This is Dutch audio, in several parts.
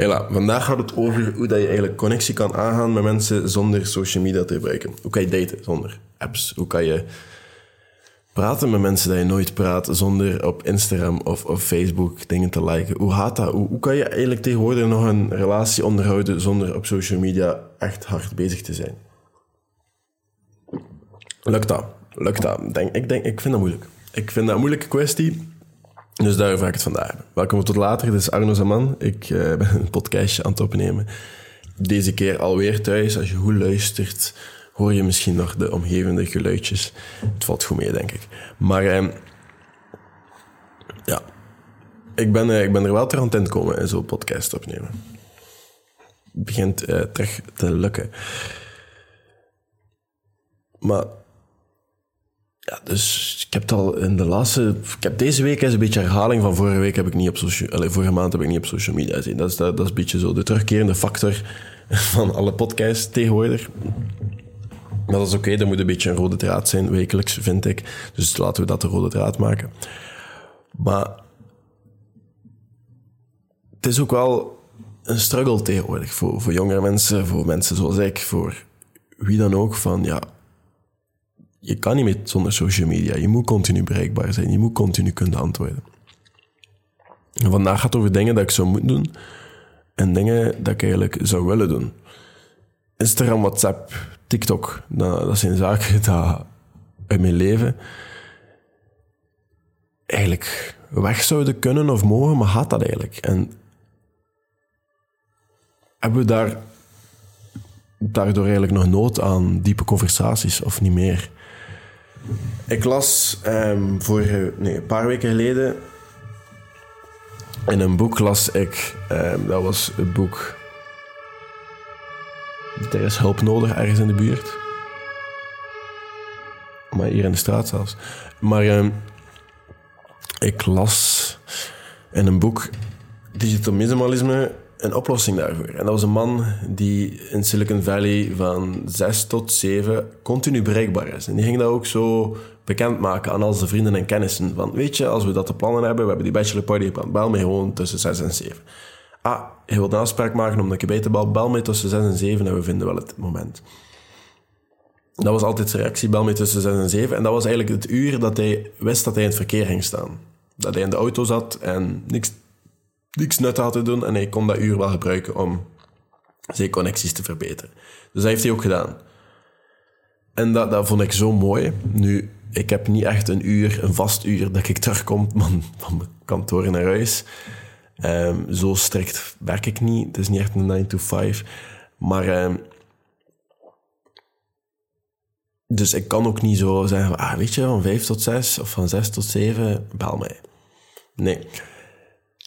Hela, vandaag gaat het over hoe dat je eigenlijk connectie kan aangaan met mensen zonder social media te gebruiken. Hoe kan je daten zonder apps? Hoe kan je praten met mensen dat je nooit praat zonder op Instagram of op Facebook dingen te liken? Hoe gaat dat? Hoe, hoe kan je eigenlijk tegenwoordig nog een relatie onderhouden zonder op social media echt hard bezig te zijn? Lukt dat? Lukt dat? Denk, ik, denk, ik vind dat moeilijk. Ik vind dat een moeilijke kwestie. Dus daarover ga ik het vandaag. Welkom tot later, dit is Arno Zaman. Ik uh, ben een podcastje aan het opnemen. Deze keer alweer thuis. Als je goed luistert, hoor je misschien nog de omgevende geluidjes. Het valt goed mee, denk ik. Maar uh, ja, ik ben, uh, ik ben er wel ter aan het komen en zo'n podcast opnemen. Het begint terug te lukken. Maar ja, dus ik heb het al in de laatste... Ik heb deze week is een beetje herhaling van vorige week heb ik niet op social... Allez, vorige maand heb ik niet op social media gezien. Dat is, dat, dat is een beetje zo de terugkerende factor van alle podcasts tegenwoordig. Maar dat is oké, okay, er moet een beetje een rode draad zijn, wekelijks, vind ik. Dus laten we dat de rode draad maken. Maar het is ook wel een struggle tegenwoordig voor, voor jongere mensen, voor mensen zoals ik, voor wie dan ook, van ja, je kan niet meer zonder social media. Je moet continu bereikbaar zijn. Je moet continu kunnen antwoorden. En vandaag gaat het over dingen dat ik zou moeten doen en dingen dat ik eigenlijk zou willen doen. Instagram, WhatsApp, TikTok, dat, zijn zaken dat uit mijn leven eigenlijk weg zouden kunnen of mogen, maar gaat dat eigenlijk? En hebben we daar daardoor eigenlijk nog nood aan diepe conversaties of niet meer? Ik las um, vorige, nee, een paar weken geleden in een boek las ik, um, dat was het boek Er is hulp nodig ergens in de buurt. Maar hier in de straat zelfs. Maar um, ik las in een boek Digital Minimalisme een oplossing daarvoor. En dat was een man die in Silicon Valley van 6 tot 7 continu bereikbaar is. En die ging dat ook zo bekendmaken aan al zijn vrienden en kennissen. Van, weet je, als we dat te plannen hebben, we hebben die bachelor party gepland, bel me gewoon tussen 6 en 7. Ah, je wilt een afspraak maken omdat je te bel, bel me tussen 6 en 7 en we vinden wel het moment. Dat was altijd zijn reactie, bel me tussen 6 en 7. En dat was eigenlijk het uur dat hij wist dat hij in het verkeer ging staan. Dat hij in de auto zat en niks niks nut had te doen en hij kon dat uur wel gebruiken om zijn connecties te verbeteren. Dus dat heeft hij ook gedaan. En dat, dat vond ik zo mooi. Nu, ik heb niet echt een uur, een vast uur, dat ik terugkom van, van mijn kantoor naar huis. Um, zo strikt werk ik niet. Het is niet echt een 9 to 5. Maar... Um, dus ik kan ook niet zo zeggen, ah, weet je, van 5 tot 6 of van 6 tot 7, bel mij. Nee.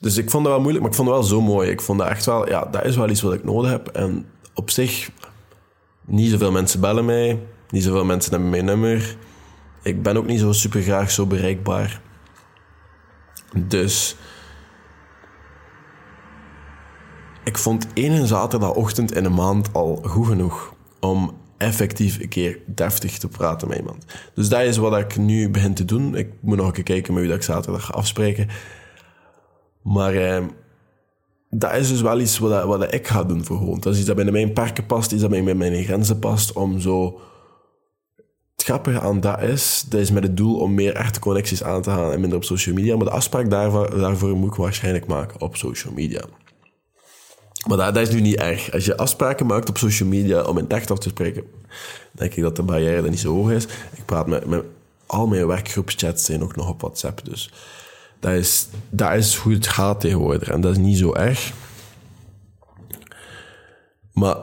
Dus ik vond dat wel moeilijk, maar ik vond het wel zo mooi. Ik vond dat echt wel, ja, dat is wel iets wat ik nodig heb. En op zich, niet zoveel mensen bellen mij, niet zoveel mensen hebben mijn nummer. Ik ben ook niet zo super graag zo bereikbaar. Dus ik vond één zaterdagochtend in een maand al goed genoeg om effectief een keer deftig te praten met iemand. Dus dat is wat ik nu begin te doen. Ik moet nog een keer kijken met wie dat ik zaterdag ga afspreken. Maar eh, dat is dus wel iets wat, wat ik ga doen voor gewoon. Dat is iets dat binnen mijn parken past, iets dat binnen mijn grenzen past, om zo... Het grappige aan dat is, dat is met het doel om meer echte connecties aan te gaan en minder op social media. Maar de afspraak daarvoor, daarvoor moet ik waarschijnlijk maken op social media. Maar dat, dat, is nu niet erg. Als je afspraken maakt op social media om in echt af te spreken, denk ik dat de barrière dan niet zo hoog is. Ik praat met, al mijn werkgroepschats zijn ook nog op WhatsApp, dus dat is, dat is hoe het gaat tegenwoordig. En dat is niet zo erg. Maar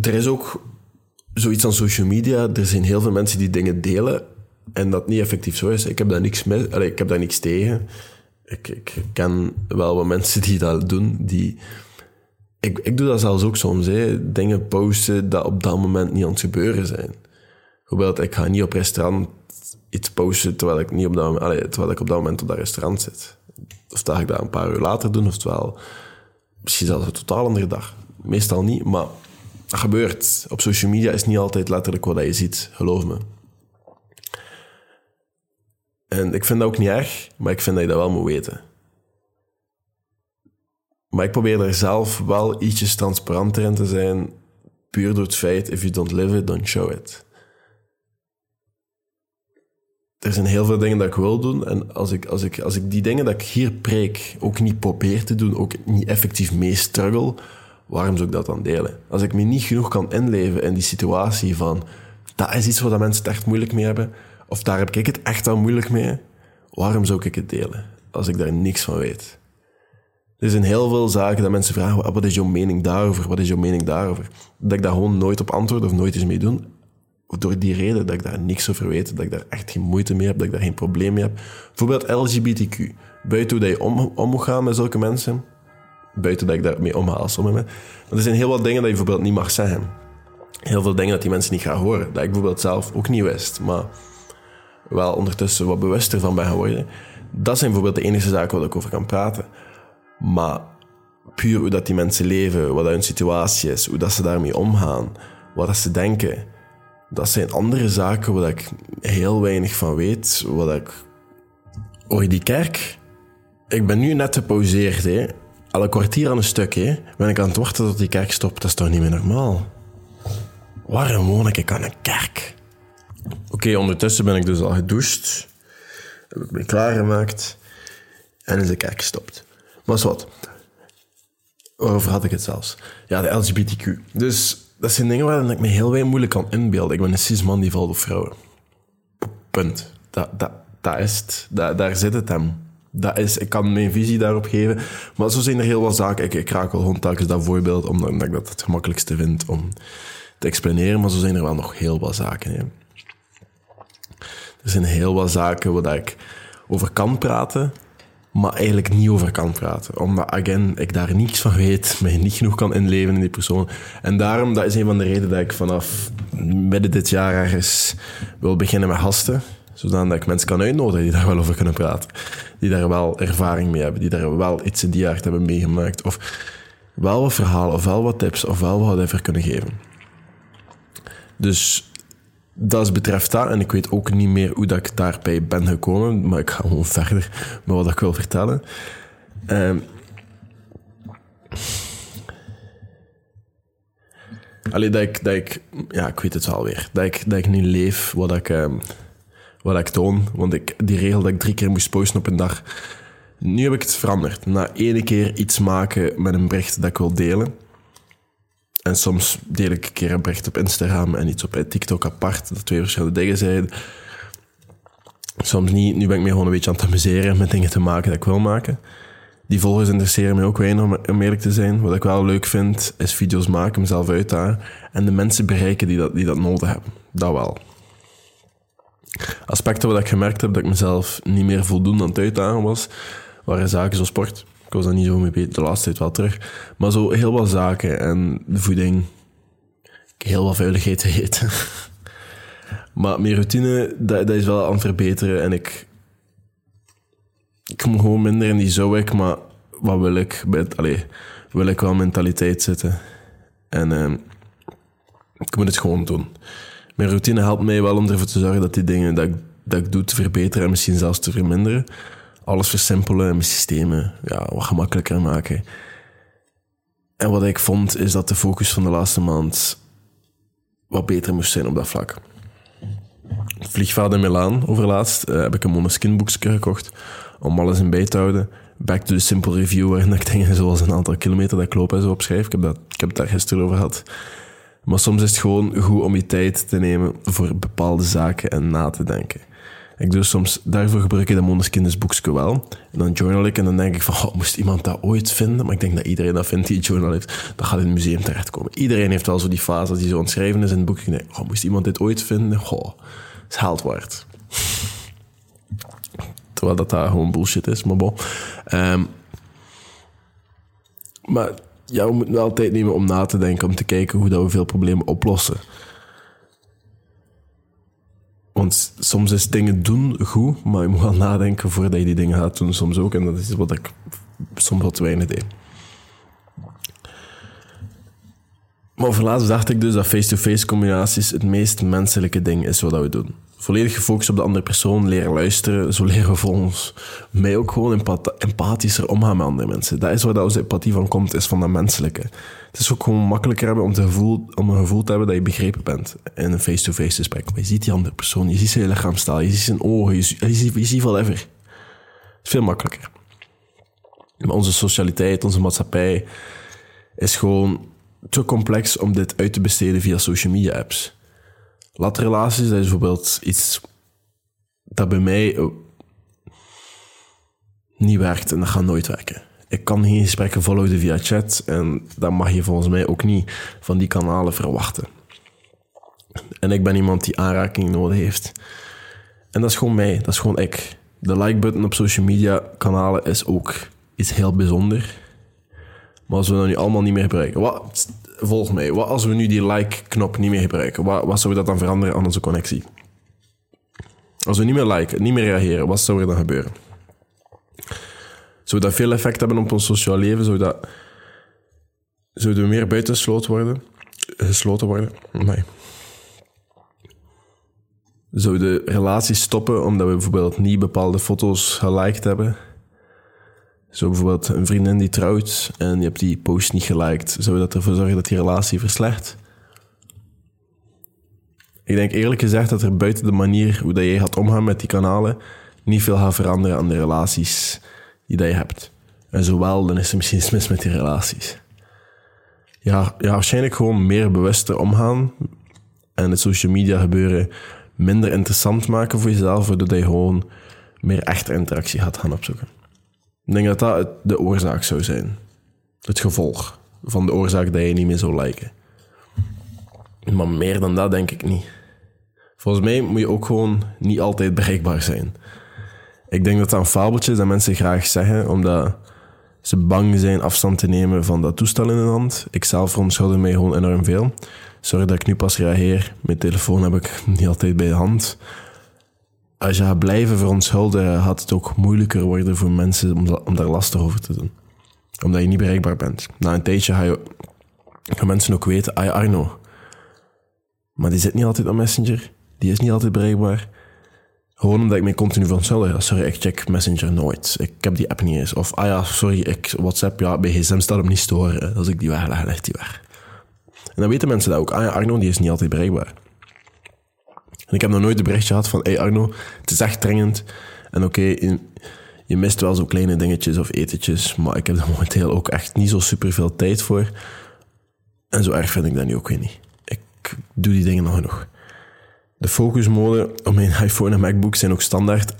er is ook zoiets aan social media. Er zijn heel veel mensen die dingen delen en dat niet effectief zo is. Ik heb daar niks, mee, ik heb daar niks tegen. Ik, ik ken wel wat mensen die dat doen. Die, ik, ik doe dat zelfs ook soms. Hè. Dingen posten dat op dat moment niet aan het gebeuren zijn. Bijvoorbeeld, ik ga niet op restaurant iets posten terwijl ik, niet op dat, moment, terwijl ik op dat moment op dat restaurant zit. Of dat ik dat een paar uur later doen, oftewel misschien zelfs een totaal andere dag. Meestal niet, maar dat gebeurt. Op social media is niet altijd letterlijk wat je ziet, geloof me. En ik vind dat ook niet erg, maar ik vind dat je dat wel moet weten. Maar ik probeer er zelf wel ietsjes transparanter in te zijn, puur door het feit, if you don't live it, don't show it. Er zijn heel veel dingen dat ik wil doen. En als ik, als ik, als ik die dingen dat ik hier preek ook niet probeer te doen, ook niet effectief mee struggle, waarom zou ik dat dan delen? Als ik me niet genoeg kan inleven in die situatie van, dat is iets waar mensen het echt moeilijk mee hebben, of daar heb ik het echt al moeilijk mee, waarom zou ik het delen? Als ik daar niks van weet. Er zijn heel veel zaken dat mensen vragen, wat is jouw mening daarover? Wat is jouw mening daarover? Dat ik daar gewoon nooit op antwoord of nooit eens mee doen. Door die reden dat ik daar niks over weet, dat ik daar echt geen moeite mee heb, dat ik daar geen probleem mee heb. Bijvoorbeeld LGBTQ. Buiten hoe dat je om, moet gaan met zulke mensen, buiten dat ik daarmee omga als sommige er zijn heel wat dingen dat je bijvoorbeeld niet mag zeggen. Heel veel dingen dat die mensen niet gaan horen. Dat ik bijvoorbeeld zelf ook niet wist, maar wel ondertussen wat bewuster van ben geworden. Dat zijn bijvoorbeeld de enige zaken waar ik over kan praten. Maar puur hoe dat die mensen leven, wat hun situatie is, hoe dat ze daarmee omgaan, wat dat ze denken, dat zijn andere zaken waar ik heel weinig van weet. Wat ik... Oh, die kerk? Ik ben nu net gepauzeerd, hè. Al een kwartier aan een stuk, hè. Ben ik aan het wachten tot die kerk stopt. Dat is toch niet meer normaal? Waarom woon ik aan een kerk? Oké, ondertussen ben ik dus al gedoucht. Heb ik me klaargemaakt. En is de kerk gestopt. Maar wat? Waarover had ik het zelfs? Ja, de LGBTQ. Dus dat zijn dingen waar ik me heel moeilijk kan inbeelden. Ik ben een cis-man die valt op vrouwen. Punt. Dat, dat, dat is het. Daar zit het hem. Dat is, ik kan mijn visie daarop geven. Maar zo zijn er heel wat zaken. Ik, ik raak wel gewoon telkens dat voorbeeld, omdat ik dat het gemakkelijkste vind om te explaneren. Maar zo zijn er wel nog heel wat zaken. Hè. Er zijn heel wat zaken waar ik over kan praten, maar eigenlijk niet over kan praten. Omdat, again, ik daar niets van weet, mij niet genoeg kan inleven in die persoon. En daarom, dat is een van de redenen dat ik vanaf midden dit jaar ergens wil beginnen met gasten. Zodat ik mensen kan uitnodigen die daar wel over kunnen praten. Die daar wel ervaring mee hebben, die daar wel iets in die jaar hebben meegemaakt. Of wel wat verhalen, of wel wat tips, of wel wat even kunnen geven. Dus dat betreft dat. En ik weet ook niet meer hoe dat ik daarbij ben gekomen. Maar ik ga gewoon verder met wat ik wil vertellen. Um, Allee, dat ik, dat ik... Ja, ik weet het wel weer. Dat ik, dat ik niet leef wat ik, um, wat ik toon. Want ik, die regel dat ik drie keer moest posten op een dag... Nu heb ik het veranderd. Na één keer iets maken met een bericht dat ik wil delen en soms deel ik een keer een bericht op Instagram en iets op TikTok apart, dat twee verschillende dingen zijn. Soms niet. Nu ben ik me gewoon een beetje aan het amuseren met dingen te maken dat ik wil maken. Die volgers interesseren me ook weinig, om eerlijk te zijn. Wat ik wel leuk vind, is video's maken, mezelf uitdagen. En de mensen bereiken die dat, die dat nodig hebben. Dat wel. Aspecten waar ik gemerkt heb dat ik mezelf niet meer voldoende aan het uitdagen was, waren zaken zoals sport. Ik was daar niet zo mee bezig, de laatste tijd wel terug. Maar zo heel wat zaken en voeding. Heel wat vuiligheid te eten. maar mijn routine, dat, dat is wel aan het verbeteren. En ik... Ik kom gewoon minder in die zou maar wat wil ik? Met, allez, wil ik wel mentaliteit zitten. En uh, ik moet het gewoon doen. Mijn routine helpt mij wel om ervoor te zorgen dat die dingen dat ik, dat ik doe te verbeteren en misschien zelfs te verminderen alles versimpelen en mijn systemen ja, wat gemakkelijker maken. En wat ik vond, is dat de focus van de laatste maand wat beter moest zijn op dat vlak. Vliegvaart in Milaan overlaatst uh, heb ik een Monoskin boekje gekocht om alles in bij te houden. Back to the simple review, waarin ik dingen zoals een aantal kilometer dat ik loop en zo opschrijf. Ik heb, dat, ik heb het daar gisteren over gehad. Maar soms is het gewoon goed om je tijd te nemen voor bepaalde zaken en na te denken. Ik doe soms, daarvoor gebruik ik de Mondeskinders boekje wel. En dan journal ik en dan denk ik van, oh, moest iemand dat ooit vinden? Maar ik denk dat iedereen dat vindt die een journal heeft. Dat gaat in het museum terechtkomen. Iedereen heeft wel zo die fase die zo ontschrijven is in het boek. Ik denk, oh, moest iemand dit ooit vinden? Oh, is haalt waard. Terwijl dat daar gewoon bullshit is, maar bon. Um, maar ja, we moeten wel tijd nemen om na te denken, om te kijken hoe dat we veel problemen oplossen. Want soms is dingen doen goed, maar je moet wel nadenken voordat je die dingen gaat doen soms ook. En dat is wat ik soms wat weinig deed. Maar over laatst dacht ik dus dat face-to-face combinaties het meest menselijke ding is wat we doen. volledig gefocust op de andere persoon, leren luisteren. Zo leren we volgens mij ook gewoon empathischer omgaan met andere mensen. Dat is waar onze empathie van komt, is van dat menselijke. Het is ook gewoon makkelijker hebben om, te gevoel, om een gevoel te hebben dat je begrepen bent in een face-to-face gesprek. Je ziet die andere persoon, je ziet zijn lichaamstaal, je ziet zijn ogen, je, ziet, je ziet, je whatever. Het is veel makkelijker. Maar onze socialiteit, onze maatschappij is gewoon te complex om dit uit te besteden via social media apps. Latrelaties, dat is bijvoorbeeld iets dat bij mij eh, niet werkt en dat gaat nooit werken. Ik kan geen gesprekken volhouden via chat en dat mag je volgens mij ook niet van die kanalen verwachten. En ik ben iemand die aanraking nodig heeft. En dat is gewoon mij, dat is gewoon ik. De like-button op social media kanalen is ook iets heel bijzonder. Maar als we dat nu allemaal niet meer gebruiken, wat, volg mij, wat als we nu die like-knop niet meer gebruiken? Wat, wat zou dat dan veranderen aan onze connectie? Als we niet meer liken, niet meer reageren, wat zou er dan gebeuren? Zou dat veel effect hebben op ons sociaal leven? Zou dat... Zouden we meer buitengesloten worden? Gesloten worden? Nee. Zouden relaties stoppen omdat we bijvoorbeeld niet bepaalde foto's geliked hebben? Zo bijvoorbeeld een vriendin die trouwt en je hebt die post niet geliked. Zou dat ervoor zorgen dat die relatie verslecht? Ik denk eerlijk gezegd dat er buiten de manier hoe dat jij gaat omgaan met die kanalen niet veel gaat veranderen aan de relaties die dat je hebt. En zowel, dan is er misschien iets mis met die relaties. Ja, ja, waarschijnlijk gewoon meer bewuster omgaan en het social media gebeuren minder interessant maken voor jezelf, waardoor je gewoon meer echte interactie gaat gaan opzoeken. Ik denk dat dat de oorzaak zou zijn. Het gevolg van de oorzaak dat je niet meer zou liken. Maar meer dan dat denk ik niet. Volgens mij moet je ook gewoon niet altijd bereikbaar zijn. Ik denk dat dat een fabeltje is dat mensen graag zeggen, omdat ze bang zijn afstand te nemen van dat toestel in hun hand. Ik zelf verontschuldig mij gewoon enorm veel. Sorry dat ik nu pas reageer. Mijn telefoon heb ik niet altijd bij de hand als je gaat blijven verontschuldigen, gaat het ook moeilijker worden voor mensen om, daar lastig over te doen. Omdat je niet bereikbaar bent. Na een tijdje ga je, gaan mensen ook weten, ah Arno. Maar die zit niet altijd op Messenger. Die is niet altijd bereikbaar. Gewoon omdat ik me continu verontschuldig. Sorry, ik check Messenger nooit. Ik heb die app niet eens. Of, ah ja, sorry, ik, WhatsApp, ja, bij gsm staat hem niet storen. Als ik die wegleg, leg die weg. En dan weten mensen dat ook. Ah ja, Arno, die is niet altijd bereikbaar. En ik heb nog nooit een berichtje gehad van, hey Arno, het is echt dringend. En oké, je mist wel zo kleine dingetjes of etentjes, maar ik heb er momenteel ook echt niet zo super veel tijd voor. En zo erg vind ik dat nu ook weer niet. Ik doe die dingen nog genoeg. De focusmode op mijn iPhone en MacBook zijn ook standaard.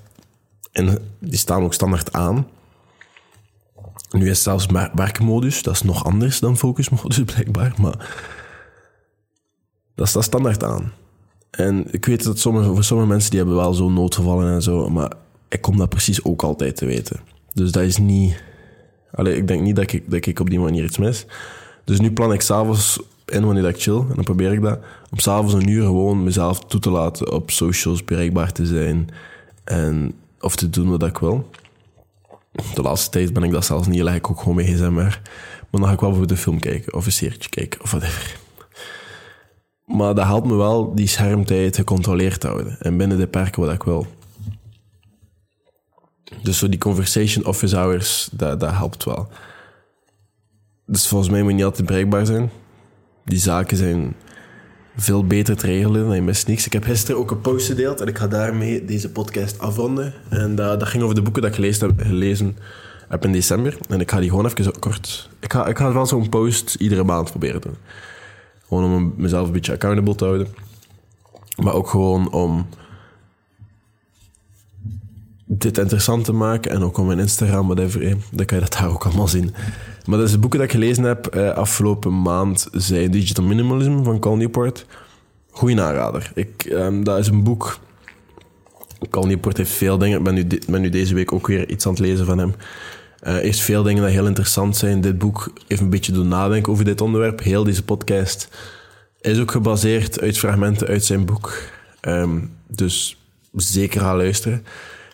En die staan ook standaard aan. Nu is zelfs werkmodus. Dat is nog anders dan focusmodus, blijkbaar. Maar dat staat standaard aan. En ik weet dat sommige, voor sommige mensen die hebben wel zo'n noodgevallen en zo, maar ik kom dat precies ook altijd te weten. Dus dat is niet... Allee, ik denk niet dat ik, dat ik op die manier iets mis. Dus nu plan ik s'avonds in wanneer ik chill, en dan probeer ik dat, om s'avonds een uur gewoon mezelf toe te laten op socials bereikbaar te zijn en of te doen wat ik wil. De laatste tijd ben ik dat zelfs niet, leg ik ook gewoon mee gsm maar. Dan ga ik wel voor de film kijken, of een serietje kijken, of whatever. Maar dat helpt me wel die schermtijd gecontroleerd te houden. En binnen de perken wat ik wil. Dus zo die conversation office hours, dat, dat helpt wel. Dus volgens mij moet je niet altijd bereikbaar zijn. Die zaken zijn veel beter te regelen dan je niks. Ik heb gisteren ook een post gedeeld en ik ga daarmee deze podcast afronden. En dat, ging over de boeken dat ik gelezen heb, gelezen heb in december. En ik ga die gewoon even kort... Ik ga, ik ga wel zo'n post iedere maand proberen doen. Gewoon om mezelf een beetje accountable te houden. Maar ook gewoon om dit interessant te maken. En ook om mijn Instagram, whatever. Eh, dan kan je dat daar ook allemaal zien. Maar dus de boeken dat ik gelezen heb eh, afgelopen maand zijn Digital Minimalism van Cal Newport. Goeie aanrader. Ik, ehm, dat is een boek... Cal Newport heeft veel dingen. Ik ben nu, ben nu deze week ook weer iets aan het lezen van hem. Uh, heeft veel dingen die heel interessant zijn. Dit boek heeft een beetje doen nadenken over dit onderwerp. Heel deze podcast is ook gebaseerd uit fragmenten uit zijn boek. Um, dus zeker gaan luisteren.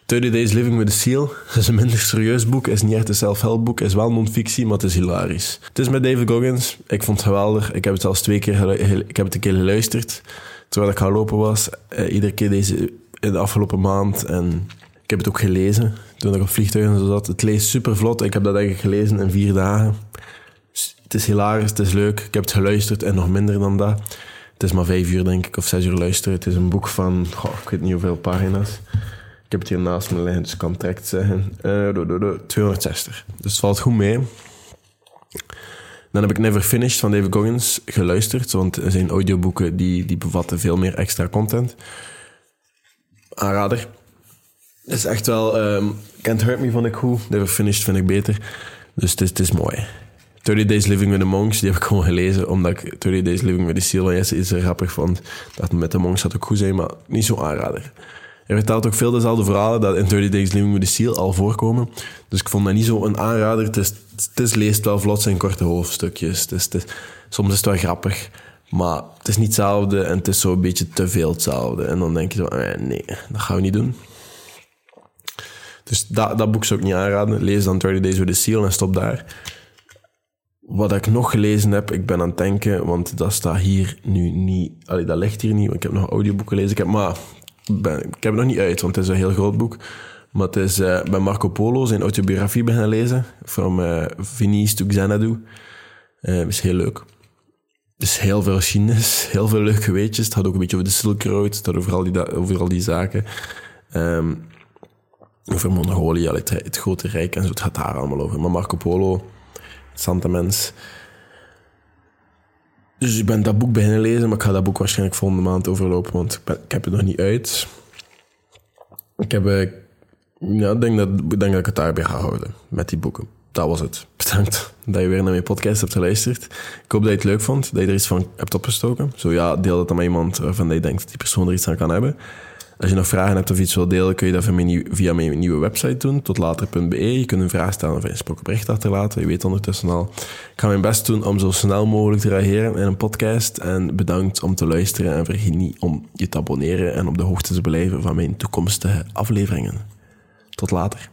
30 Days Living with a Seal. Is een minder serieus boek. is niet echt een self-help boek. is wel non-fictie, maar het is hilarisch. Het is met David Goggins. Ik vond het geweldig. Ik heb het zelfs twee keer ik heb het een keer geluisterd. terwijl ik gaan lopen was. Eh, iedere keer deze in de afgelopen maand. En ik heb het ook gelezen toen ik op vliegtuig en zo zat. Het leest super vlot. Ik heb dat eigenlijk gelezen in vier dagen. Het is hilarisch, het is leuk. Ik heb het geluisterd en nog minder dan dat. Het is maar vijf uur, denk ik, of zes uur luisteren. Het is een boek van, ik weet niet hoeveel pagina's. Ik heb het hier naast me liggen, dus ik kan het direct zeggen. Uh, 260. Dus het valt goed mee. Dan heb ik Never Finished van David Goggins geluisterd, want zijn audioboeken die, die bevatten veel meer extra content. Aanrader. Het is echt wel... Um, Can't Hurt Me vond ik goed, Never Finished vind ik beter. Dus het is, is mooi. 30 Days Living with the Monks, die heb ik gewoon gelezen, omdat ik 30 Days Living with the Seal Jesse iets grappig vond. Dat met de monks had ook goed zijn, maar niet zo aanrader. Hij vertelt ook veel dezelfde verhalen dat in 30 Days Living with the Seal al voorkomen. Dus ik vond dat niet zo een aanrader. Het, is, het is, leest wel vlot zijn korte hoofdstukjes. Het is, het soms is het wel grappig. Maar het is niet hetzelfde en het is zo een beetje te veel hetzelfde. En dan denk je zo, eh, nee, dat gaan we niet doen. Dus dat, dat boek zou ik niet aanraden. Lees dan 30 Days with the Seal en stop daar. Wat ik nog gelezen heb, ik ben aan het denken, want dat staat hier nu niet... Allee, dat ligt hier niet, want ik heb nog audioboeken gelezen. Ik heb, maar ben, ik heb het nog niet uit, want het is een heel groot boek. Maar het is uh, bij Marco Polo zijn autobiografie beginnen lezen. From uh, Venice to Xanadu. Uh, is heel leuk. Dus heel veel geschiedenis, heel veel leuke weetjes. Het gaat ook een beetje over de Silk Road, het gaat over al die, over die zaken. Um, over Mongolië, het, het, grote rijk en zo, het gaat daar allemaal over. Maar Marco Polo, Santa Mens. Dus ik ben dat boek beginnen lezen, maar ik ga dat boek waarschijnlijk volgende maand overlopen, want ik, ik heb het nog niet uit. Ik heb, eh, ja, denk dat, denk dat ik het daarbij ga houden, met die boeken. Dat was het. Bedankt dat je weer naar mijn podcast hebt geluisterd. Ik hoop dat je het leuk vond, dat je er iets van hebt opgestoken. Zo ja, deel het dan met iemand waarvan je denkt dat die persoon er iets aan kan hebben. Als je nog vragen hebt of iets wil delen, kun je dat via mijn nieuwe website doen, totlater.be. Je kunt een vraag stellen of een gesproken bericht achterlaten. Je weet ondertussen al. Ik ga mijn best doen om zo snel mogelijk te reageren in een podcast. En bedankt om te luisteren en vergeet niet om je te abonneren en op de hoogte te blijven van mijn toekomstige afleveringen. Tot later.